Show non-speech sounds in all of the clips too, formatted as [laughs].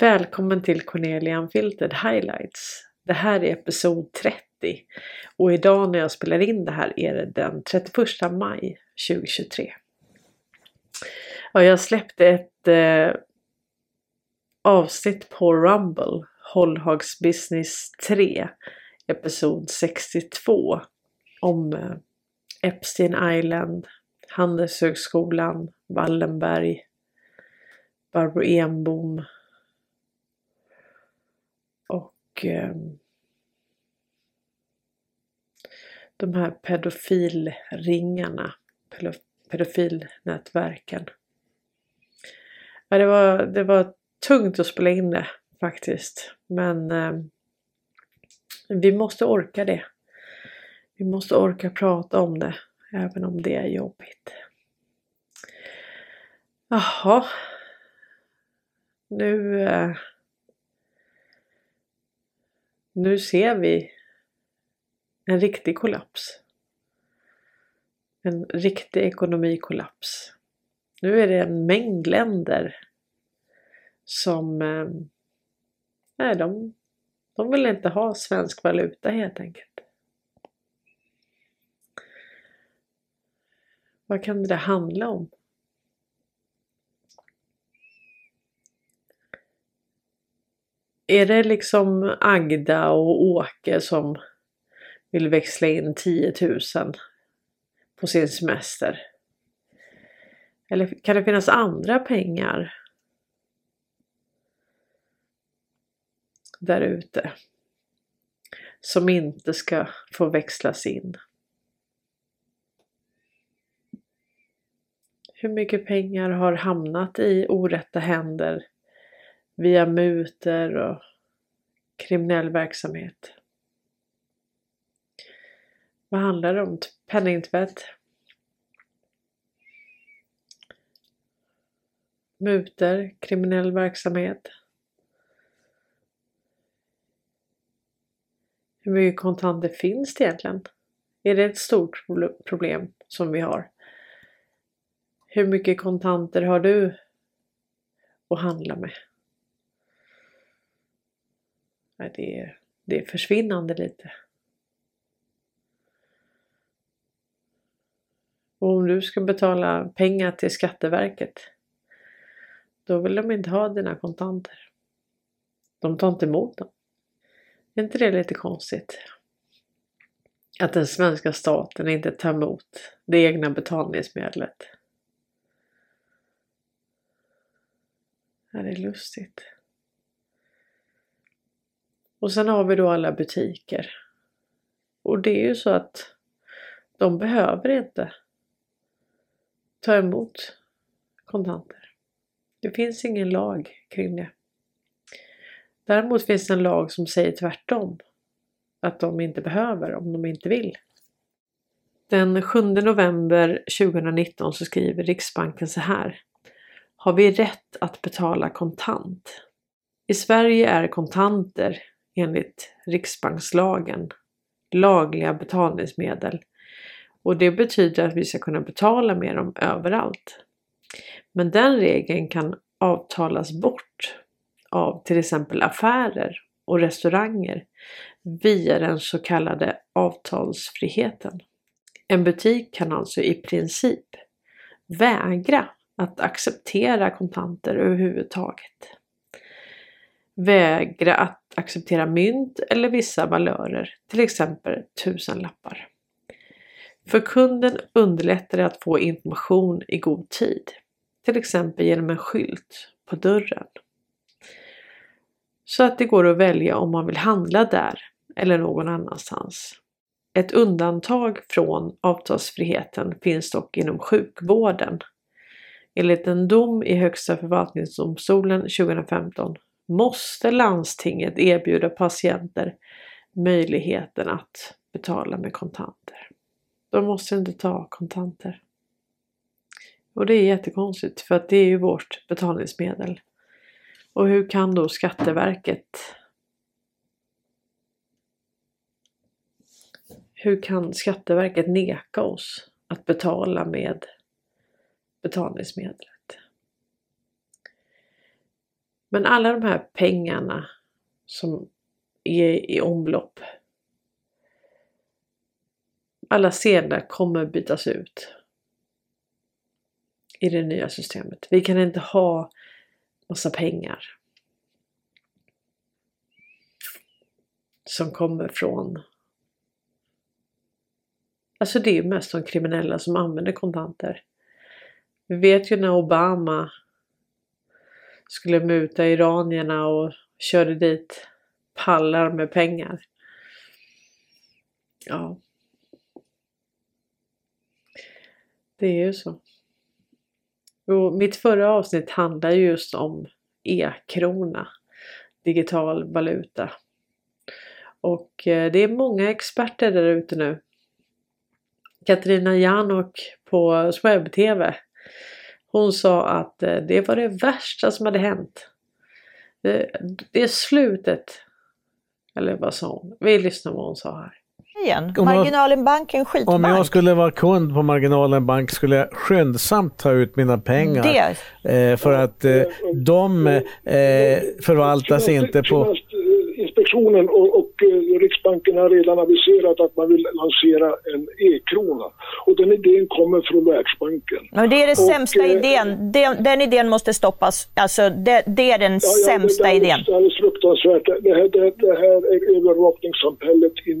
Välkommen till Cornelia Unfiltered Highlights. Det här är episod 30 och idag när jag spelar in det här är det den 31 maj 2023. Ja, jag släppte ett eh, avsnitt på Rumble, Hållhags Business 3, episod 62 om eh, Epstein Island, Handelshögskolan, Wallenberg, Barbro Enbom och eh, de här pedofilringarna, pedofilnätverken. Ja, det, var, det var tungt att spela in det faktiskt. Men eh, vi måste orka det. Vi måste orka prata om det. Även om det är jobbigt. Jaha. Nu... Eh, nu ser vi en riktig kollaps. En riktig ekonomikollaps. Nu är det en mängd länder som eh, nej, de, de vill inte ha svensk valuta helt enkelt. Vad kan det handla om? Är det liksom Agda och Åke som vill växla in 10 000 på sin semester? Eller kan det finnas andra pengar där ute som inte ska få växlas in? Hur mycket pengar har hamnat i orätta händer via muter och kriminell verksamhet? Vad handlar det om? Penningtvätt? Muter? Kriminell verksamhet? Hur mycket kontanter finns det egentligen? Är det ett stort problem som vi har? Hur mycket kontanter har du att handla med? Det, är, det är försvinnande lite. Och om du ska betala pengar till Skatteverket då vill de inte ha dina kontanter. De tar inte emot dem. Är inte det lite konstigt? Att den svenska staten inte tar emot det egna betalningsmedlet. Ja, det är lustigt. Och sen har vi då alla butiker. Och det är ju så att de behöver inte ta emot kontanter. Det finns ingen lag kring det. Däremot finns det en lag som säger tvärtom. Att de inte behöver om de inte vill. Den 7 november 2019 så skriver Riksbanken så här. Har vi rätt att betala kontant? I Sverige är kontanter enligt riksbankslagen lagliga betalningsmedel och det betyder att vi ska kunna betala med dem överallt. Men den regeln kan avtalas bort av till exempel affärer och restauranger via den så kallade avtalsfriheten. En butik kan alltså i princip vägra att acceptera kontanter överhuvudtaget. Vägra att acceptera mynt eller vissa valörer, till exempel tusenlappar. För kunden underlättar det att få information i god tid, till exempel genom en skylt på dörren. Så att det går att välja om man vill handla där eller någon annanstans. Ett undantag från avtalsfriheten finns dock inom sjukvården. Enligt en dom i Högsta förvaltningsdomstolen 2015 måste landstinget erbjuda patienter möjligheten att betala med kontanter. De måste inte ta kontanter. Och det är jättekonstigt för att det är ju vårt betalningsmedel. Och hur kan då Skatteverket Hur kan Skatteverket neka oss att betala med betalningsmedel? Men alla de här pengarna som är i omlopp. Alla sedlar kommer bytas ut i det nya systemet. Vi kan inte ha massa pengar som kommer från Alltså det är mest de kriminella som använder kontanter. Vi vet ju när Obama skulle muta iranierna och körde dit pallar med pengar. Ja. Det är ju så. Och mitt förra avsnitt handlar just om e-krona, digital valuta. Och eh, det är många experter där ute nu. Katarina Janok på Swebb TV. Hon sa att eh, det var det värsta som hade hänt. Det, det är slutet. Eller vad sa hon? Vi lyssnar vad hon sa här igen. Marginalen Bank är en skitbank. Om jag skulle vara kund på Marginalen Bank skulle jag skyndsamt ta ut mina pengar. Det. Eh, för att eh, de förvaltas inte på Finansinspektionen och, och eh, Riksbanken har redan aviserat att man vill lansera en e-krona. Och den idén kommer från Världsbanken. Men det är den sämsta och, eh, idén. Den, den, idén måste stoppas. Alltså det, det är den ja, sämsta ja, det, idén. Det är fruktansvärt. Det här, det, det här är övervakningssamhället in,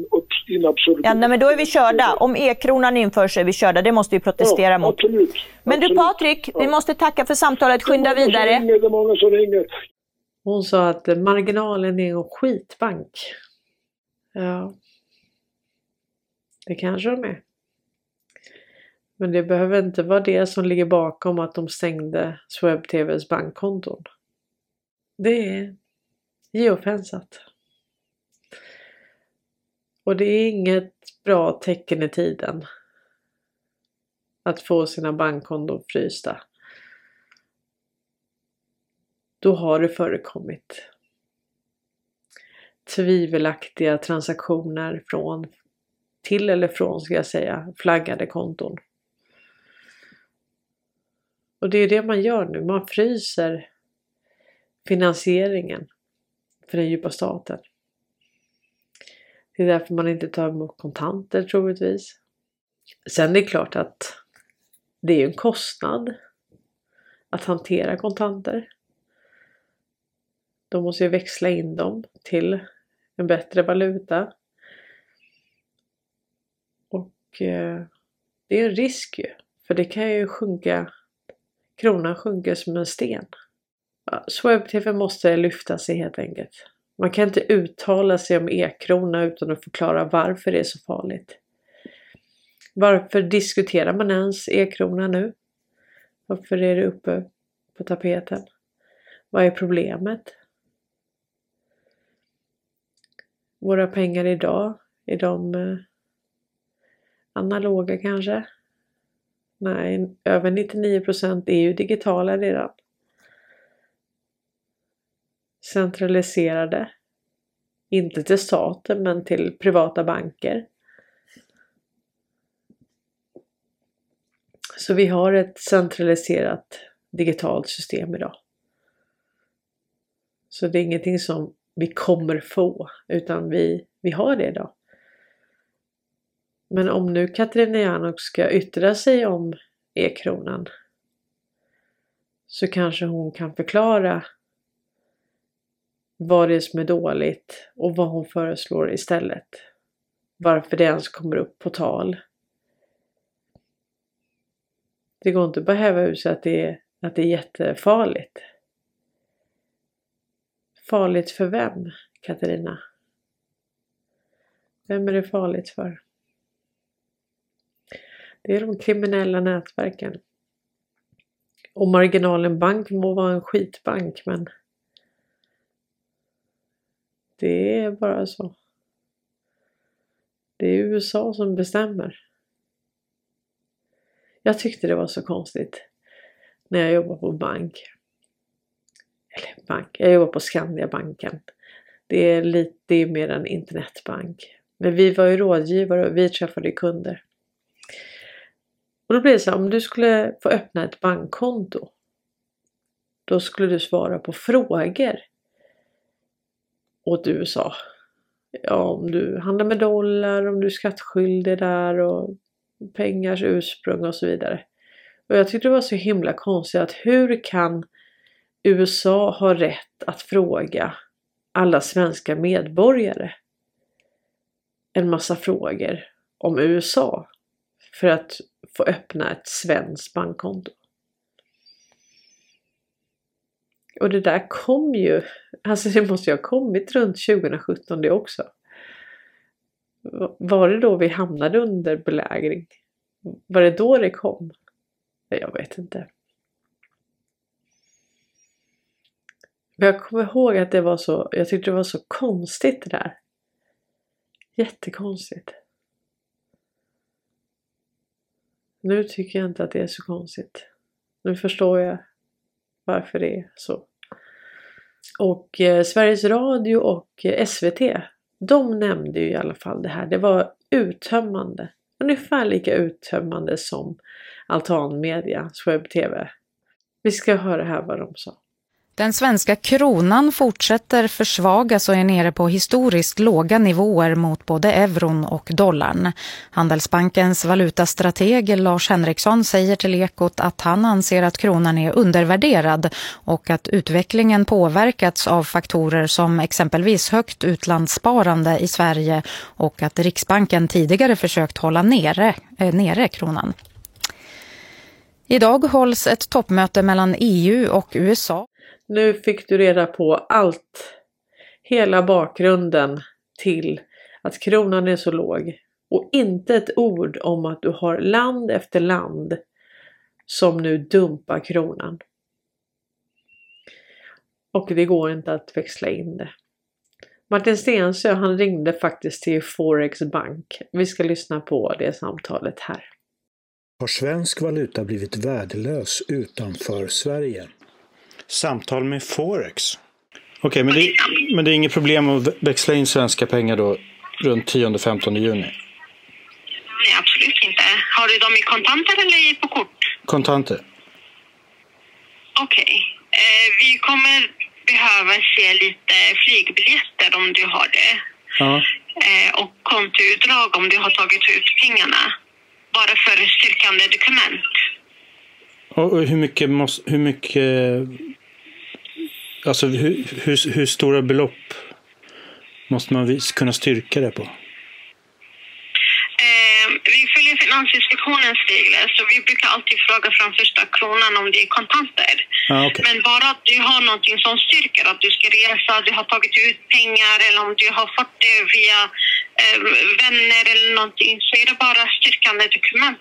in absurdum. Ja, nej, men då är vi körda. Om e-kronan införs är vi körda. Det måste vi protestera ja, mot. Absolut. Men absolut. du Patrik, vi måste tacka för samtalet. Skynda vidare. Det är många som ringer. Hon sa att marginalen är en skitbank. Ja. Det kanske de är. Men det behöver inte vara det som ligger bakom att de stängde SwebTVs bankkonton. Det är geofensat. Och det är inget bra tecken i tiden. Att få sina bankkonton frysta då har det förekommit tvivelaktiga transaktioner från till eller från ska jag säga flaggade konton. Och det är det man gör nu. Man fryser finansieringen för den djupa staten. Det är därför man inte tar emot kontanter troligtvis. Sen är det klart att det är en kostnad att hantera kontanter. De måste ju växla in dem till en bättre valuta. Och eh, det är en risk ju. För det kan ju sjunka, kronan sjunker som en sten. Ja, SwebTV måste lyfta sig helt enkelt. Man kan inte uttala sig om e-krona utan att förklara varför det är så farligt. Varför diskuterar man ens e-krona nu? Varför är det uppe på tapeten? Vad är problemet? Våra pengar idag? Är de eh, analoga kanske? Nej, över 99% är ju digitala redan. Centraliserade. Inte till staten men till privata banker. Så vi har ett centraliserat digitalt system idag. Så det är ingenting som vi kommer få utan vi, vi har det idag. Men om nu Katarina Janok ska yttra sig om e-kronan så kanske hon kan förklara vad det är som är dåligt och vad hon föreslår istället. Varför det ens kommer upp på tal. Det går inte att behöva ur sig att det är, att det är jättefarligt. Farligt för vem, Katarina? Vem är det farligt för? Det är de kriminella nätverken. Och Marginalen Bank må vara en skitbank men det är bara så. Det är USA som bestämmer. Jag tyckte det var så konstigt när jag jobbade på bank eller bank, jag jobbar på Skandiabanken. Det är lite mer en internetbank. Men vi var ju rådgivare och vi träffade kunder. Och då blir det så här, om du skulle få öppna ett bankkonto. då skulle du svara på frågor åt USA. Ja, om du handlar med dollar, om du är skattskyldig där och pengars ursprung och så vidare. Och jag tyckte det var så himla konstigt att hur kan USA har rätt att fråga alla svenska medborgare en massa frågor om USA för att få öppna ett svenskt bankkonto. Och det där kom ju, alltså det måste ju ha kommit runt 2017 det också. Var det då vi hamnade under belägring? Var det då det kom? Jag vet inte. Jag kommer ihåg att det var så, jag tyckte det var så konstigt det där. Jättekonstigt. Nu tycker jag inte att det är så konstigt. Nu förstår jag varför det är så. Och eh, Sveriges Radio och eh, SVT, de nämnde ju i alla fall det här. Det var uttömmande. Ungefär lika uttömmande som Altanmedia, webb-tv. Vi ska höra här vad de sa. Den svenska kronan fortsätter försvagas och är nere på historiskt låga nivåer mot både euron och dollarn. Handelsbankens valutastrateg Lars Henriksson säger till Ekot att han anser att kronan är undervärderad och att utvecklingen påverkats av faktorer som exempelvis högt utlandssparande i Sverige och att Riksbanken tidigare försökt hålla nere, äh, nere kronan. Idag hålls ett toppmöte mellan EU och USA. Nu fick du reda på allt. Hela bakgrunden till att kronan är så låg. Och inte ett ord om att du har land efter land som nu dumpar kronan. Och det går inte att växla in det. Martin Stensö han ringde faktiskt till Forex Bank. Vi ska lyssna på det samtalet här. Har svensk valuta blivit värdelös utanför Sverige? Samtal med Forex. Okej, okay, men, det, men det är inget problem att växla in svenska pengar då runt 10-15 juni? Nej, absolut inte. Har du dem i kontanter eller på kort? Kontanter. Okej. Okay. Eh, vi kommer behöva se lite flygbiljetter om du har det. Ja. Eh, och kontoutdrag om du har tagit ut pengarna. Bara för styrkande dokument. Och hur mycket, måste, hur mycket Alltså hur, hur, hur stora belopp måste man kunna styrka det på? Eh, vi följer Finansinspektionens regler så vi brukar alltid fråga från första kronan om det är kontanter. Ah, okay. Men bara att du har någonting som styrker att du ska resa, du har tagit ut pengar eller om du har fått det via eh, vänner eller någonting så är det bara styrkande dokument.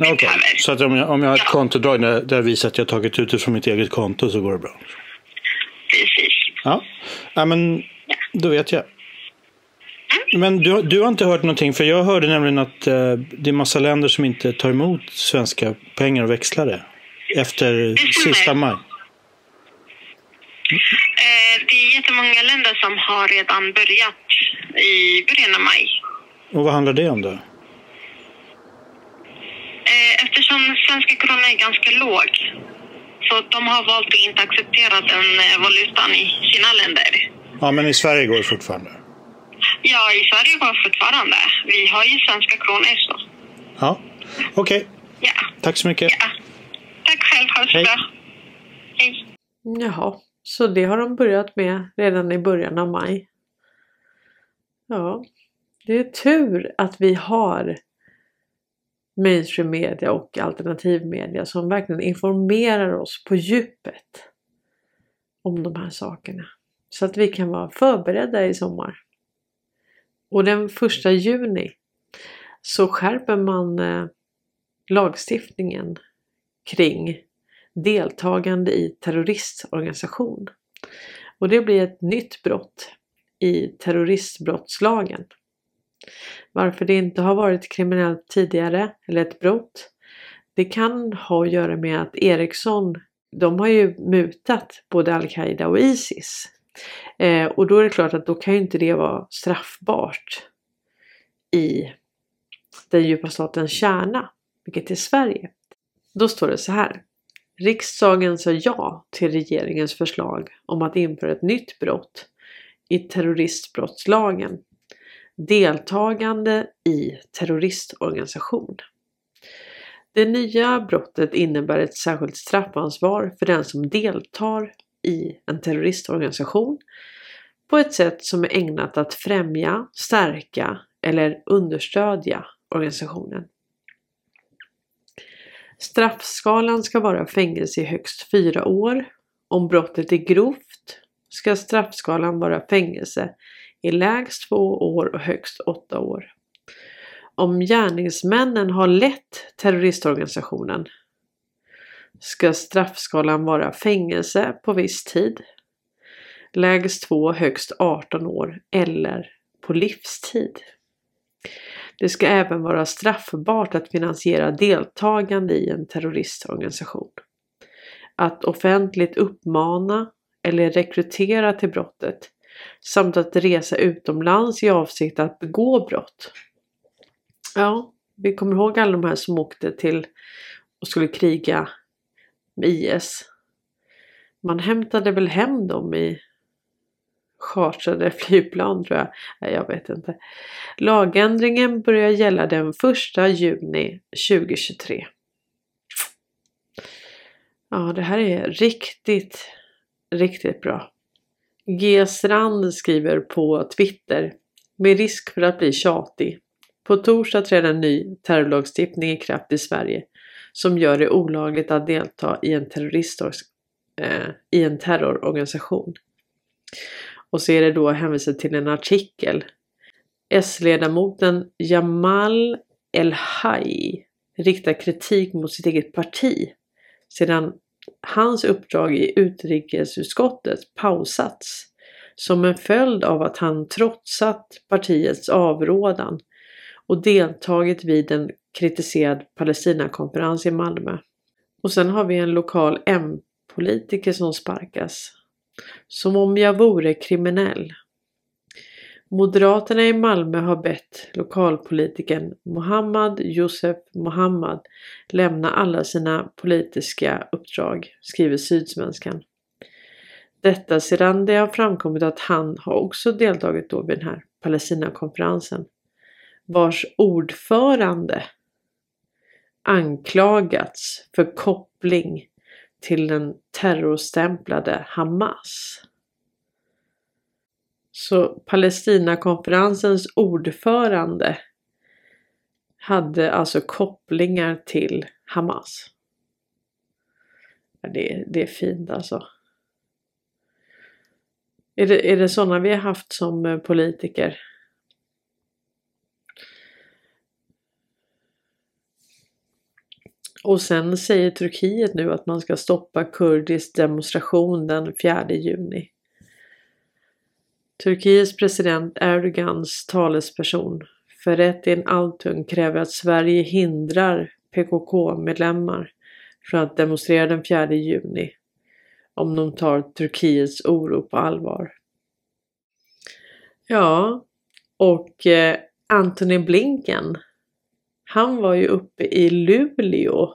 Eh, okay. Så att om jag, om jag har ett ja. kontodrag där, där visar att jag tagit ut det från mitt eget konto så går det bra? Precis. Ja, ja men då vet jag. Mm. Men du, du har inte hört någonting, för jag hörde nämligen att eh, det är massa länder som inte tar emot svenska pengar och växlar det efter sista maj. Mm. Eh, det är jättemånga länder som har redan börjat i början av maj. Och vad handlar det om då? Eh, eftersom svenska kronan är ganska låg så de har valt att inte acceptera den eh, valutan i sina länder. Ja, men i Sverige går det fortfarande? Ja, i Sverige går det fortfarande. Vi har ju svenska kronor så. Ja, okej. Okay. Ja. Tack så mycket. Ja. Tack själv, ha det så Hej. bra. Hej. Jaha, så det har de börjat med redan i början av maj. Ja, det är tur att vi har mainstream media och alternativmedia som verkligen informerar oss på djupet om de här sakerna. Så att vi kan vara förberedda i sommar. Och den första juni så skärper man eh, lagstiftningen kring deltagande i terroristorganisation. Och det blir ett nytt brott i terroristbrottslagen. Varför det inte har varit kriminellt tidigare eller ett brott. Det kan ha att göra med att Ericsson, de har ju mutat både Al-Qaida och Isis. Eh, och då är det klart att då kan ju inte det vara straffbart i den djupa statens kärna, vilket är Sverige. Då står det så här. Riksdagen sa ja till regeringens förslag om att införa ett nytt brott i terroristbrottslagen. Deltagande i terroristorganisation. Det nya brottet innebär ett särskilt straffansvar för den som deltar i en terroristorganisation på ett sätt som är ägnat att främja, stärka eller understödja organisationen. Straffskalan ska vara fängelse i högst fyra år. Om brottet är grovt ska straffskalan vara fängelse i lägst två år och högst åtta år. Om gärningsmännen har lett terroristorganisationen ska straffskalan vara fängelse på viss tid, lägst två högst 18 år eller på livstid. Det ska även vara straffbart att finansiera deltagande i en terroristorganisation. Att offentligt uppmana eller rekrytera till brottet samt att resa utomlands i avsikt att begå brott. Ja, vi kommer ihåg alla de här som åkte till och skulle kriga med IS. Man hämtade väl hem dem i chartrade [laughs] flygplan tror jag. Nej, jag vet inte. Lagändringen börjar gälla den 1 juni 2023. Ja, det här är riktigt, riktigt bra. G. Strand skriver på Twitter med risk för att bli tjatig. På torsdag träder en ny terrorlagstiftning i kraft i Sverige som gör det olagligt att delta i en, terrorist, eh, i en terrororganisation. Och så är det då hänvisat till en artikel. S-ledamoten Jamal El-Haj riktar kritik mot sitt eget parti sedan hans uppdrag i utrikesutskottet pausats som en följd av att han trotsat partiets avrådan och deltagit vid en kritiserad Palestinakonferens i Malmö. Och sen har vi en lokal M-politiker som sparkas. Som om jag vore kriminell. Moderaterna i Malmö har bett lokalpolitikern Mohammad Josef Mohammad lämna alla sina politiska uppdrag, skriver Sydsvenskan. Detta sedan det har framkommit att han har också deltagit då vid den här Palestinakonferensen vars ordförande anklagats för koppling till den terrorstämplade Hamas. Så Palestinakonferensens ordförande hade alltså kopplingar till Hamas. Det, det är fint alltså. Är det, är det sådana vi har haft som eh, politiker? Och sen säger Turkiet nu att man ska stoppa kurdisk demonstration den 4 juni. Turkiets president Erdogans talesperson Ferretin Altun kräver att Sverige hindrar PKK-medlemmar från att demonstrera den 4 juni om de tar Turkiets oro på allvar. Ja, och eh, Antony Blinken han var ju uppe i Luleå.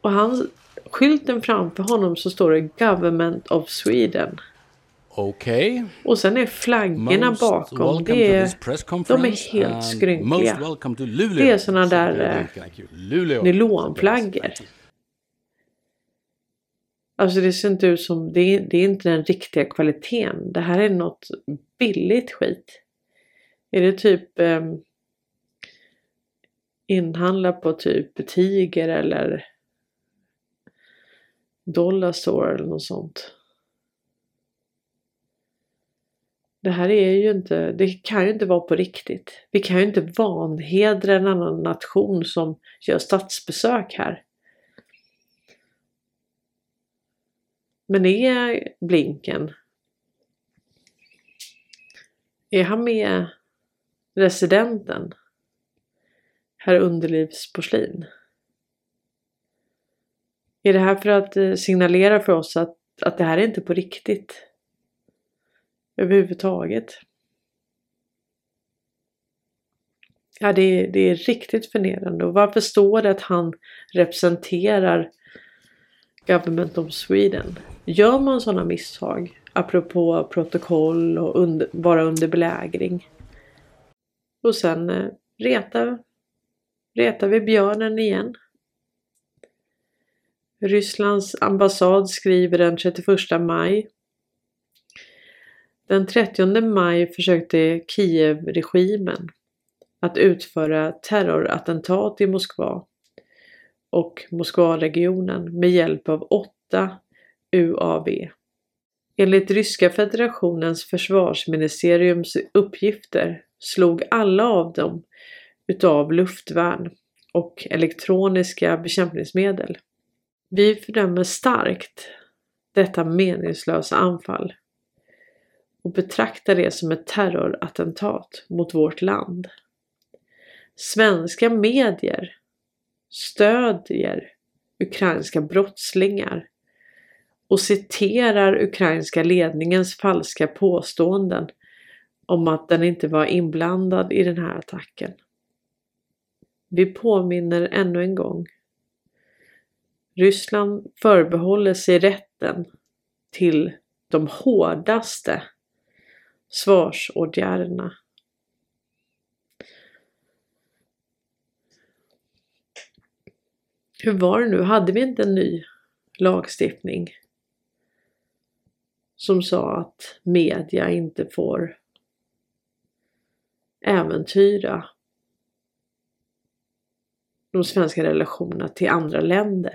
Och han, skylten framför honom så står det Government of Sweden. Okej. Okay. Och sen är flaggorna Most bakom. Det är, de är helt skrynkliga. Det är sådana där eh, nylonflaggor. Alltså det ser inte ut som, det är, det är inte den riktiga kvaliteten. Det här är något billigt skit. Är det typ eh, inhandla på typ Tiger eller Dollarstore eller något sånt? Det här är ju inte, det kan ju inte vara på riktigt. Vi kan ju inte vanhedra en annan nation som gör statsbesök här. Men är Blinken är han med residenten, herr Underlivsporslin. Är det här för att eh, signalera för oss att, att det här är inte på riktigt? Överhuvudtaget. Ja, det är, det är riktigt förnedrande. Och varför står det att han representerar Government of Sweden? Gör man sådana misstag, apropå protokoll och under, vara under belägring. Och sen eh, retar, retar vi björnen igen. Rysslands ambassad skriver den 31 maj. Den 30 maj försökte Kiev-regimen att utföra terrorattentat i Moskva och Moskvaregionen med hjälp av åtta UAV. Enligt Ryska federationens försvarsministeriums uppgifter slog alla av dem utav luftvärn och elektroniska bekämpningsmedel. Vi fördömer starkt detta meningslösa anfall och betraktar det som ett terrorattentat mot vårt land. Svenska medier stödjer ukrainska brottslingar och citerar ukrainska ledningens falska påståenden om att den inte var inblandad i den här attacken. Vi påminner ännu en gång. Ryssland förbehåller sig rätten till de hårdaste svarsåtgärderna. Hur var det nu? Hade vi inte en ny lagstiftning som sa att media inte får äventyra de svenska relationerna till andra länder.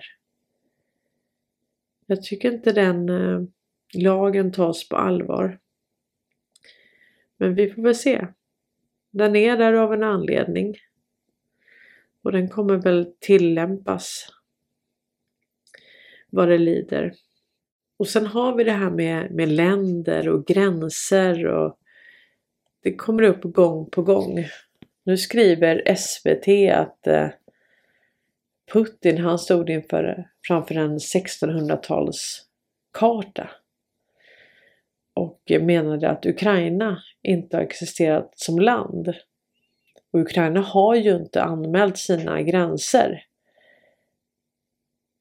Jag tycker inte den eh, lagen tas på allvar. Men vi får väl se. Den är där av en anledning. Och den kommer väl tillämpas vad det lider. Och sen har vi det här med, med länder och gränser och det kommer upp gång på gång. Nu skriver SVT att eh, Putin han stod inför, framför en 1600-talskarta och menade att Ukraina inte har existerat som land. Och Ukraina har ju inte anmält sina gränser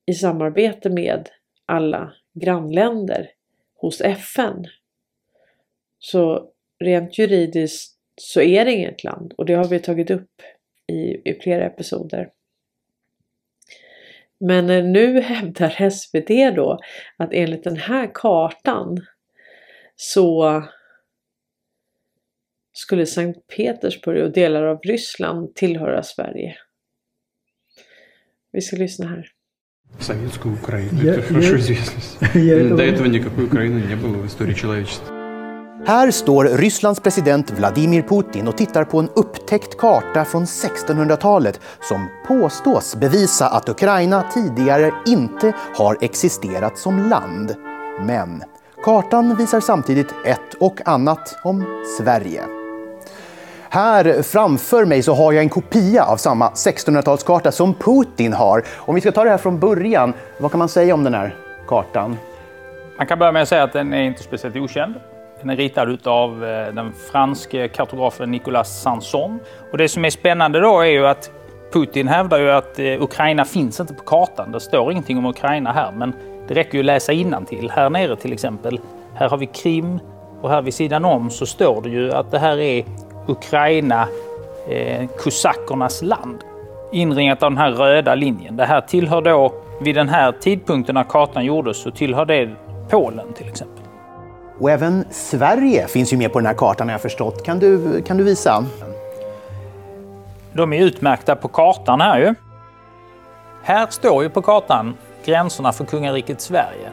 i samarbete med alla grannländer hos FN. Så rent juridiskt så är det inget land och det har vi tagit upp i, i flera episoder. Men eh, nu [laughs] hävdar SVT då att enligt den här kartan så skulle Sankt Petersburg och delar av Ryssland tillhöra Sverige. Vi ska lyssna här. Советскую Украину. Я, Это хорошо известно. [laughs] До этого никакой Украины не было в истории человечества. Här står Rysslands president Vladimir Putin och tittar på en upptäckt karta från 1600-talet som påstås bevisa att Ukraina tidigare inte har existerat som land. Men kartan visar samtidigt ett och annat om Sverige. Här framför mig så har jag en kopia av samma 1600-talskarta som Putin har. Om vi ska ta det här från början, vad kan man säga om den här kartan? Man kan börja med att säga att den är inte speciellt okänd. Den är ritad av eh, den franske kartografen Nicolas Sanson. Och det som är spännande då är ju att Putin hävdar ju att eh, Ukraina finns inte på kartan. Det står ingenting om Ukraina här, men det räcker ju att läsa till. Här nere till exempel, här har vi Krim och här vid sidan om så står det ju att det här är Ukraina, eh, kosackernas land. Inringat av den här röda linjen. Det här tillhör då, vid den här tidpunkten när kartan gjordes, så tillhör det Polen till exempel. Och även Sverige finns ju med på den här kartan har jag förstått. Kan du, kan du visa? De är utmärkta på kartan här ju. Här står ju på kartan gränserna för kungariket Sverige.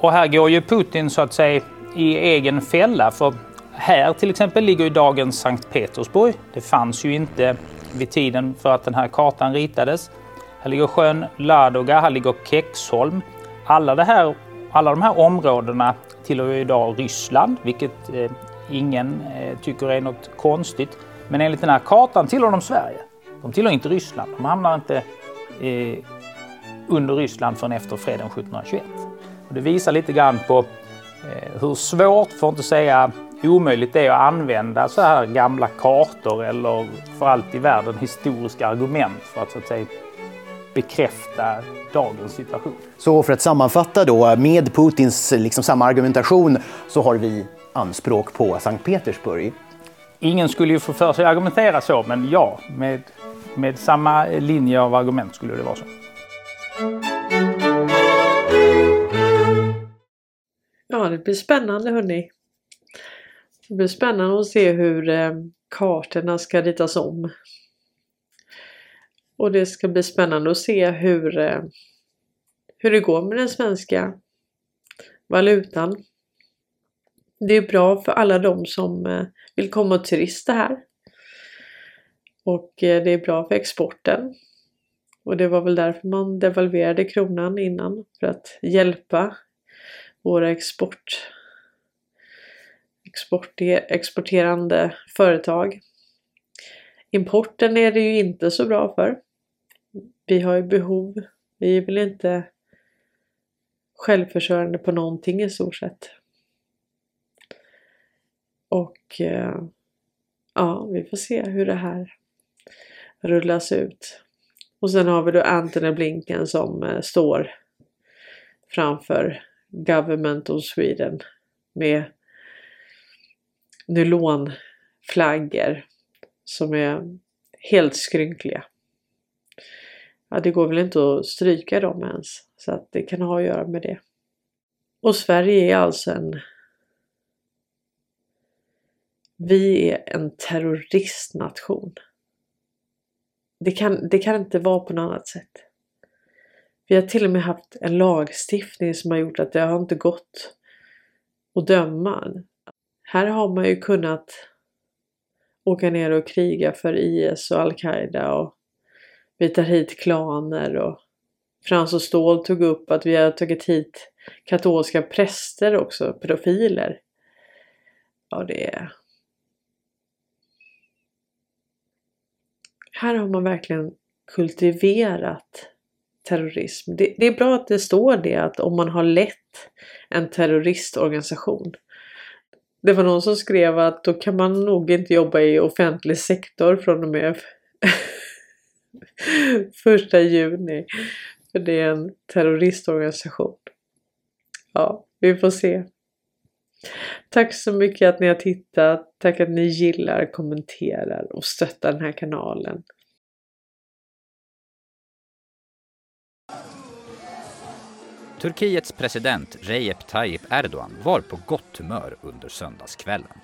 Och här går ju Putin så att säga i egen fälla för här till exempel ligger ju dagens Sankt Petersburg. Det fanns ju inte vid tiden för att den här kartan ritades. Här ligger sjön Ladoga, här ligger Kexholm. Alla det här alla de här områdena tillhör ju idag Ryssland, vilket eh, ingen eh, tycker är något konstigt. Men enligt den här kartan tillhör de Sverige. De tillhör inte Ryssland. De hamnar inte eh, under Ryssland förrän efter freden 1721. Och det visar lite grann på eh, hur svårt, för att inte säga omöjligt det är att använda så här gamla kartor eller för allt i världen historiska argument för att så att säga bekräfta dagens situation. Så för att sammanfatta då, med Putins liksom samma argumentation så har vi anspråk på Sankt Petersburg. Ingen skulle ju få för sig att argumentera så, men ja, med, med samma linje av argument skulle det vara så. Ja, det blir spännande hörni. Det blir spännande att se hur eh, kartorna ska ritas om. Och det ska bli spännande att se hur, eh, hur det går med den svenska valutan. Det är bra för alla de som eh, vill komma och turista här. Och eh, det är bra för exporten. Och det var väl därför man devalverade kronan innan för att hjälpa våra export, export, exporterande företag. Importen är det ju inte så bra för. Vi har ju behov. Vi är väl inte självförsörjande på någonting i stort sett. Och eh, ja, vi får se hur det här rullas ut. Och sen har vi då Anthony Blinken som eh, står framför Government of Sweden med nylonflaggor som är helt skrynkliga. Ja, det går väl inte att stryka dem ens så att det kan ha att göra med det. Och Sverige är alltså en vi är en terroristnation. Det kan, det kan inte vara på något annat sätt. Vi har till och med haft en lagstiftning som har gjort att det har inte gått att döma. Här har man ju kunnat åka ner och kriga för IS och Al-Qaida och vi tar hit klaner och Frans och Ståhl tog upp att vi har tagit hit katolska präster också, pedofiler. Ja, det är... Här har man verkligen kultiverat terrorism. Det, det, är bra att det står det att om man har lett en terroristorganisation. Det var någon som skrev att då kan man nog inte jobba i offentlig sektor från och med [laughs] första juni. För det är en terroristorganisation. Ja, vi får se. Tack så mycket att ni har tittat. Tack att ni gillar, kommenterar och stöttar den här kanalen. Turkiets president Recep Tayyip Erdogan var på gott humör under söndagskvällen.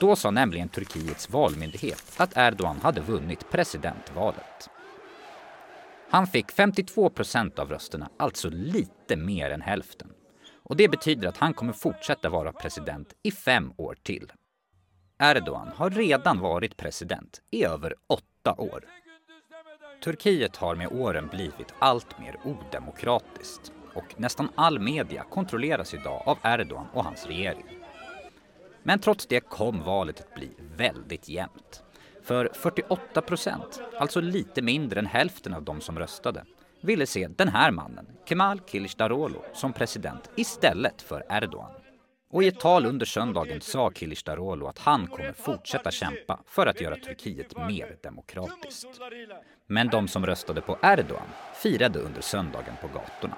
Då sa nämligen Turkiets valmyndighet att Erdogan hade vunnit presidentvalet. Han fick 52 procent av rösterna, alltså lite mer än hälften. Och det betyder att han kommer fortsätta vara president i fem år till. Erdogan har redan varit president i över åtta år. Turkiet har med åren blivit allt mer odemokratiskt och nästan all media kontrolleras idag av Erdogan och hans regering. Men trots det kom valet att bli väldigt jämnt. För 48 procent, alltså lite mindre än hälften av de som röstade, ville se den här mannen, Kemal Kılıçdaroğlu, som president istället för Erdogan. Och i ett tal under söndagen sa Kılıçdaroğlu att han kommer fortsätta kämpa för att göra Turkiet mer demokratiskt. Men de som röstade på Erdogan firade under söndagen på gatorna.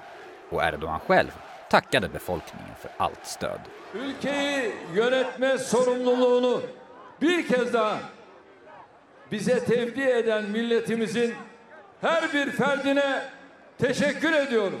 Och Erdogan själv tackade befolkningen för allt stöd. Ülkeyi yönetme sorumluluğunu bir kez daha bize tevdi eden milletimizin her bir ferdine teşekkür ediyorum.